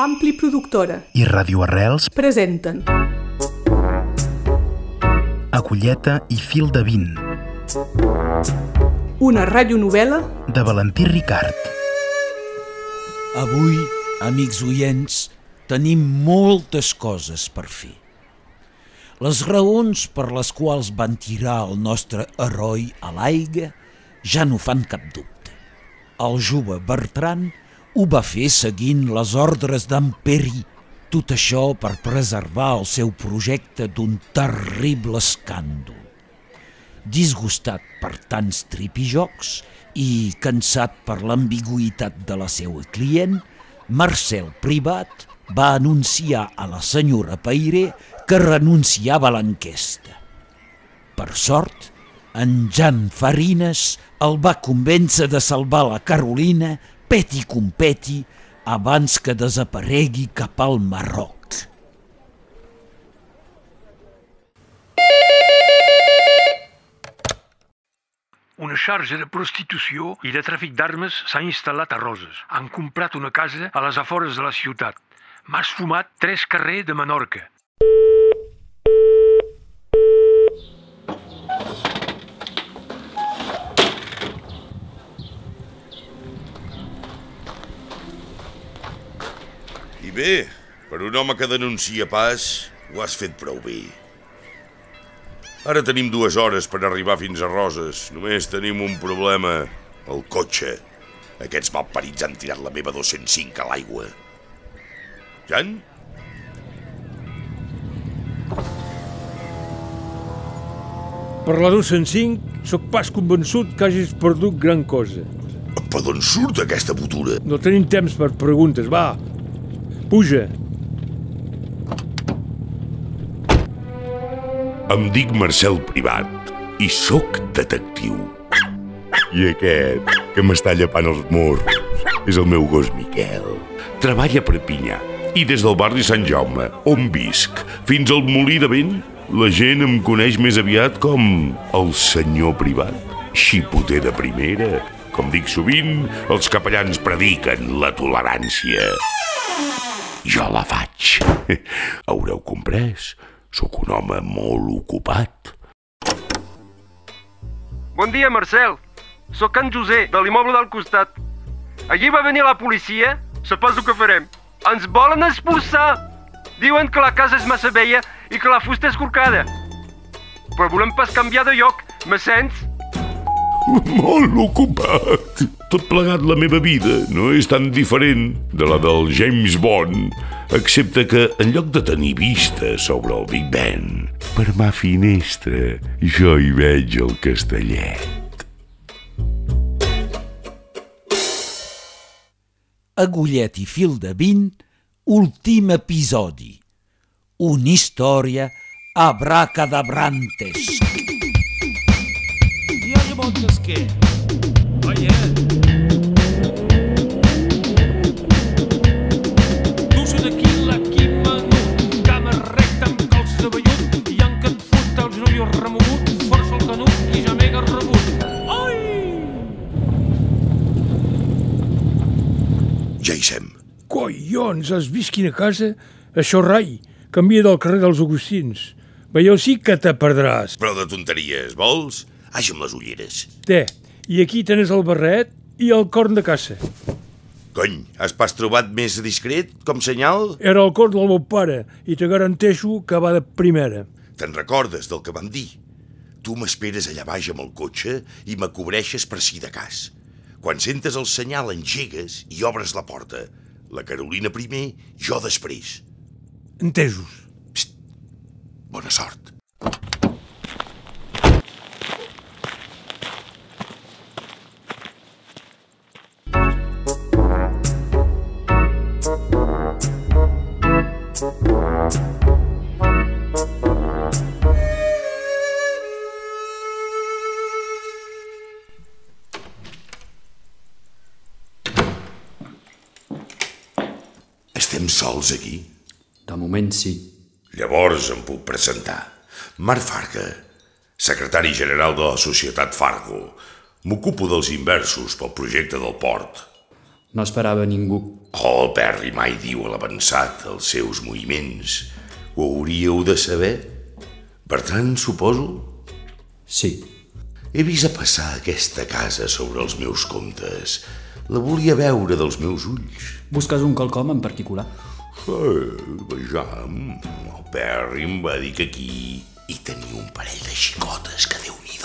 Ampli Productora i Radio Arrels presenten Acolleta i fil de vint una radionovel·la de Valentí Ricard. Avui, amics oients, tenim moltes coses per fer. Les raons per les quals van tirar el nostre heroi a l'aigua ja no fan cap dubte. El jove Bertran ho va fer seguint les ordres d'en Peri, tot això per preservar el seu projecte d'un terrible escàndol. Disgustat per tants tripijocs i cansat per l'ambigüitat de la seva client, Marcel Privat va anunciar a la senyora Peiré que renunciava a l'enquesta. Per sort, en Jan Farines el va convèncer de salvar la Carolina peti com peti abans que desaparegui cap al Marroc. Una xarxa de prostitució i de tràfic d'armes s'ha instal·lat a Roses. Han comprat una casa a les afores de la ciutat. M'ha esfumat tres carrers de Menorca. I bé, per un home que denuncia pas, ho has fet prou bé. Ara tenim dues hores per arribar fins a Roses. Només tenim un problema, el cotxe. Aquests malparits han tirat la meva 205 a l'aigua. Jan? Per la 205, sóc pas convençut que hagis perdut gran cosa. Per d'on surt aquesta botura? No tenim temps per preguntes, va. Puja. Em dic Marcel Privat i sóc detectiu. I aquest, que m'està llepant els morros, és el meu gos Miquel. Treballa a Perpinyà i des del barri Sant Jaume, on visc, fins al molí de vent, la gent em coneix més aviat com el senyor Privat. Xipoter de primera. Com dic sovint, els capellans prediquen la tolerància. Jo la faig. Haureu comprès. Sóc un home molt ocupat. Bon dia, Marcel. Sóc en José, de l'immoble del costat. Allí va venir la policia. Suposo que farem. Ens volen expulsar. Diuen que la casa és massa vella i que la fusta és corcada. Però volem pas canviar de lloc. Me sents? Molt ocupat. Tot plegat la meva vida no és tan diferent de la del James Bond, excepte que en lloc de tenir vista sobre el Big Ben, per ma finestra jo hi veig el castellet. Agullet i fil de vint, últim episodi. Una història abracadabrantes. Ja nie Montesquieu. Oye. Tu són aquí l'equip menut, cama recta amb calces de vellut i en que et fot els noios remogut, força el canut i ja mega rebut. Ai! Ja hi sem. Collons, has vist quina casa? Això rai, canvia del carrer dels Agustins. Veieu sí que te perdràs. Però de tonteries, vols? Amb les ulleres. Té, i aquí tens el barret i el corn de caça. Cony, has pas trobat més discret, com senyal? Era el corn del meu pare i te garanteixo que va de primera. Te'n recordes del que vam dir? Tu m'esperes allà baix amb el cotxe i me cobreixes per si de cas. Quan sentes el senyal engegues i obres la porta. La Carolina primer, jo després. Entesos. Bona sort. Estem sols aquí? De moment sí. Llavors em puc presentar. Marc Farga, secretari general de la societat Fargo. M'ocupo dels inversos pel projecte del port. No esperava ningú. Oh, el Perry mai diu a l'avançat els seus moviments. Ho hauríeu de saber. Bertran, suposo? Sí. He vist a passar aquesta casa sobre els meus comptes. La volia veure dels meus ulls. Busques un quelcom en particular? Eh, vejam, el Perry em va dir que aquí hi tenia un parell de xicotes que déu nhi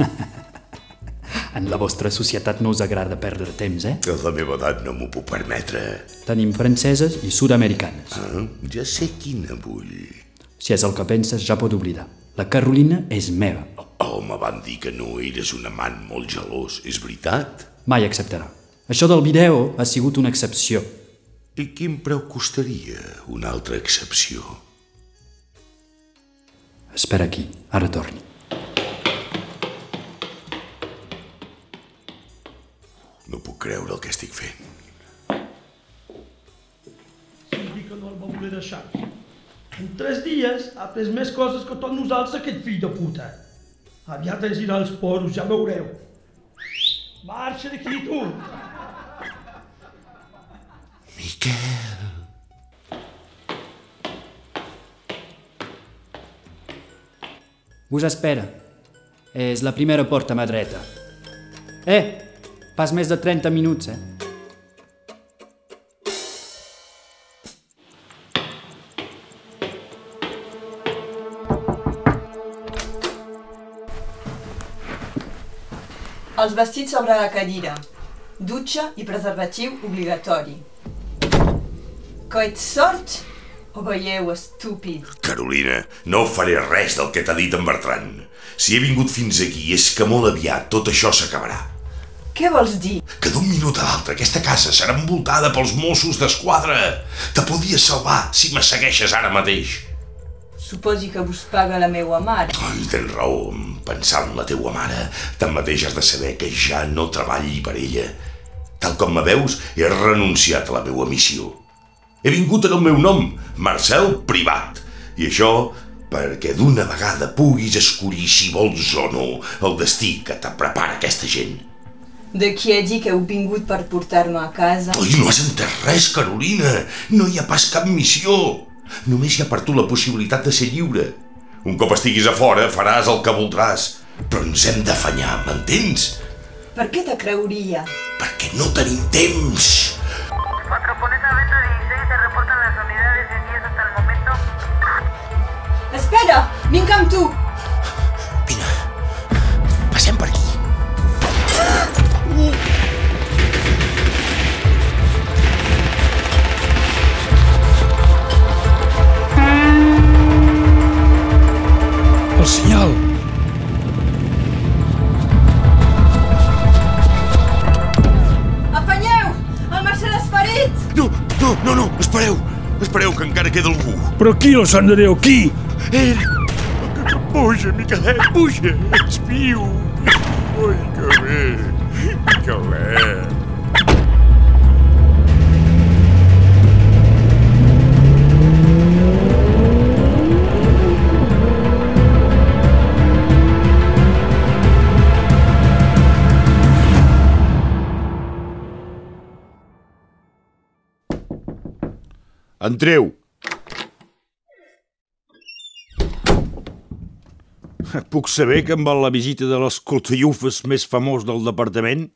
En la vostra societat no us agrada perdre temps, eh? A la meva edat no m'ho puc permetre. Tenim franceses i sud-americanes. Ah, ja sé quina vull. Si és el que penses, ja pot oblidar. La Carolina és meva. Oh, me van dir que no eres un amant molt gelós. És veritat? Mai acceptarà. Això del vídeo ha sigut una excepció. I quin preu costaria una altra excepció? Espera aquí, ara torni. No puc creure el que estic fent. dir que no el va voler deixar. En tres dies ha après més coses que tots nosaltres, aquest fill de puta. Aviat ens irà als poros, ja veureu. Marxa d'aquí, tu! Miquel... Us espera. És la primera porta a mà dreta. Eh, pas més de 30 minuts, eh? Els vestits sobre la cadira. Dutxa i preservatiu obligatori. Que ets sort o veieu estúpid? Carolina, no faré res del que t'ha dit en Bertran. Si he vingut fins aquí és que molt aviat tot això s'acabarà. Què vols dir? Que d'un minut a l'altre aquesta casa serà envoltada pels Mossos d'Esquadra. Te podies salvar si me segueixes ara mateix. Suposi que vos paga la meua mare. Ai, tens raó, en pensar en la teua mare. Tanmateix has de saber que ja no treballi per ella. Tal com me veus, he renunciat a la meva missió. He vingut en el meu nom, Marcel Privat. I això perquè d'una vegada puguis escollir si vols o no el destí que te prepara aquesta gent. De qui he dit que heu vingut per portar-me a casa? Oi, no has entès res, Carolina. No hi ha pas cap missió. Només hi ha per tu la possibilitat de ser lliure. Un cop estiguis a fora, faràs el que voldràs. Però ens hem d'afanyar, m'entens? Per què te creuria? Perquè no tenim temps. Metropolitana Beta 16 se reportan las unidades en 10 hasta el momento. Espera! Vinc amb tu! Passem per aquí. Algú. Però qui? Ell. Puja, Miquelet, puja. Ets viu. Ui, que bé. Miquelet. Entreu. Puc saber que em val la visita de l'escoltallufes més famós del departament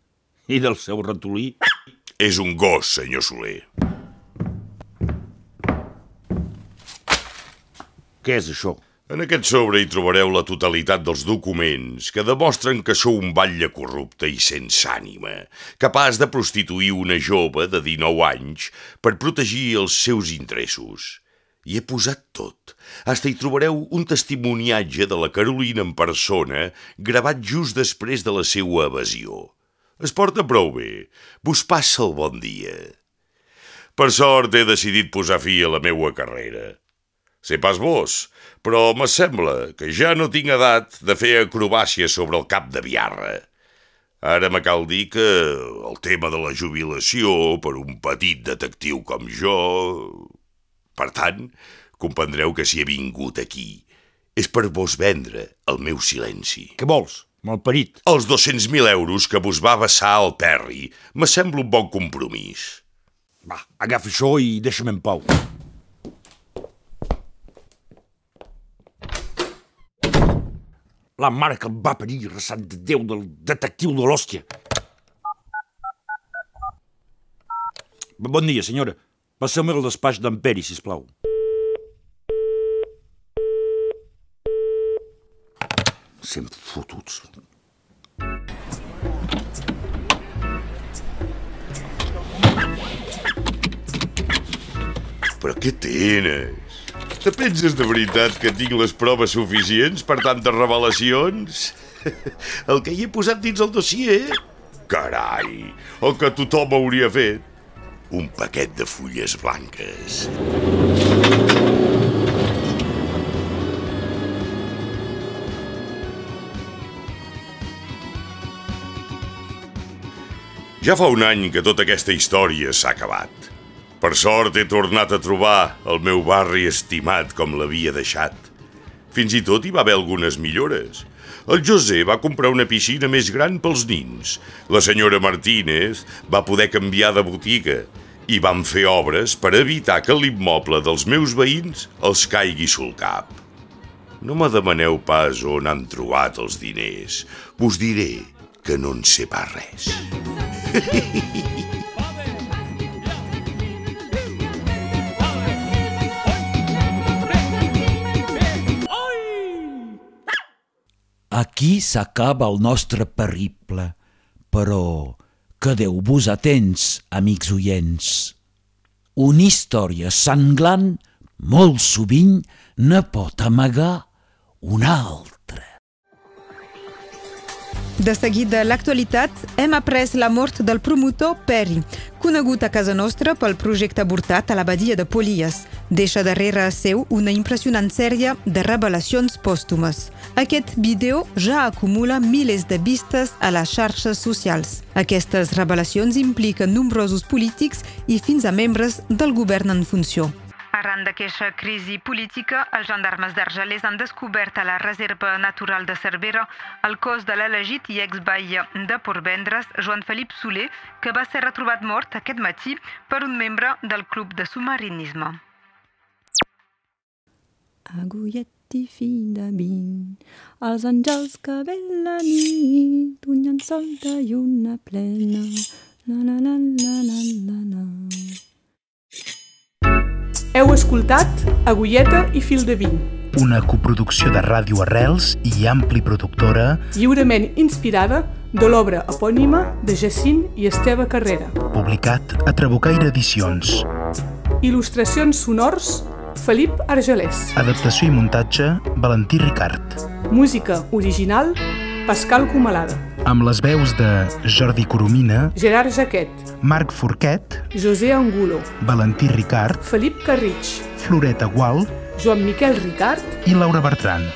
i del seu ratolí? És un gos, senyor Soler. Què és això? En aquest sobre hi trobareu la totalitat dels documents que demostren que sou un batlle corrupte i sense ànima, capaç de prostituir una jove de 19 anys per protegir els seus interessos. Hi he posat tot. Hasta hi trobareu un testimoniatge de la Carolina en persona gravat just després de la seua evasió. Es porta prou bé. Vos passa el bon dia. Per sort he decidit posar fi a la meua carrera. Sé pas vos, però me sembla que ja no tinc edat de fer acrobàcies sobre el cap de biarra. Ara me cal dir que el tema de la jubilació per un petit detectiu com jo... Per tant, comprendreu que si he vingut aquí és per vos vendre el meu silenci. Què vols? malparit. Els 200.000 euros que vos va vessar el Perry me sembla un bon compromís. Va, agafa això i deixa'm en pau. La mare que el va parir, resant de Déu del detectiu de l'hòstia. Bon dia, senyora. Passeu-me al despatx d'en Peri, sisplau. Sent fotuts. Però què tens? Te penses de veritat que tinc les proves suficients per tantes revelacions? El que hi he posat dins el dossier? Carai, el que tothom hauria fet. Un paquet de fulles blanques. Ja fa un any que tota aquesta història s'ha acabat. Per sort he tornat a trobar el meu barri estimat com l'havia deixat. Fins i tot hi va haver algunes millores. El José va comprar una piscina més gran pels nins. La senyora Martínez va poder canviar de botiga i van fer obres per evitar que l'immoble dels meus veïns els caigui sul cap. No me demaneu pas on han trobat els diners. Vos diré que no en sé pas res. Aquí s'acaba el nostre periple, però quedeu-vos atents, amics oients. Una història sanglant molt sovint ne pot amagar una altra. De seguit de l'actualitat, hem après la mort del promotor Perry, conegut a casa nostra pel projecte avortat a la badia de Polies. Deixa darrere seu una impressionant sèrie de revelacions pòstumes. Aquest vídeo ja acumula milers de vistes a les xarxes socials. Aquestes revelacions impliquen nombrosos polítics i fins a membres del govern en funció. Arran d'aquesta crisi política, els gendarmes d'Argelers han descobert a la Reserva Natural de Cervera el cos de l'elegit i exball de Portvendres, Joan Felip Soler, que va ser retrobat mort aquest matí per un membre del club de submarinisme. Agullet i fill de vint, els àngels que ve la nit, un llençol de lluna plena, la la la la la la la. Heu escoltat Agulleta i fil de vint, Una coproducció de Ràdio Arrels i Ampli Productora, lliurement inspirada de l'obra epònima de Jacint i Esteve Carrera. publicat a Trabucaire Edicions. Il·lustracions sonors Felip Argelès. Adaptació i muntatge, Valentí Ricard. Música original Pascal Comalada. Amb les veus de Jordi Coromina, Gerard Jaquet, Marc Forquet, José Angulo, Valentí Ricard, Felip Carritx, Floreta Gual Joan Miquel Ricard i Laura Bertran.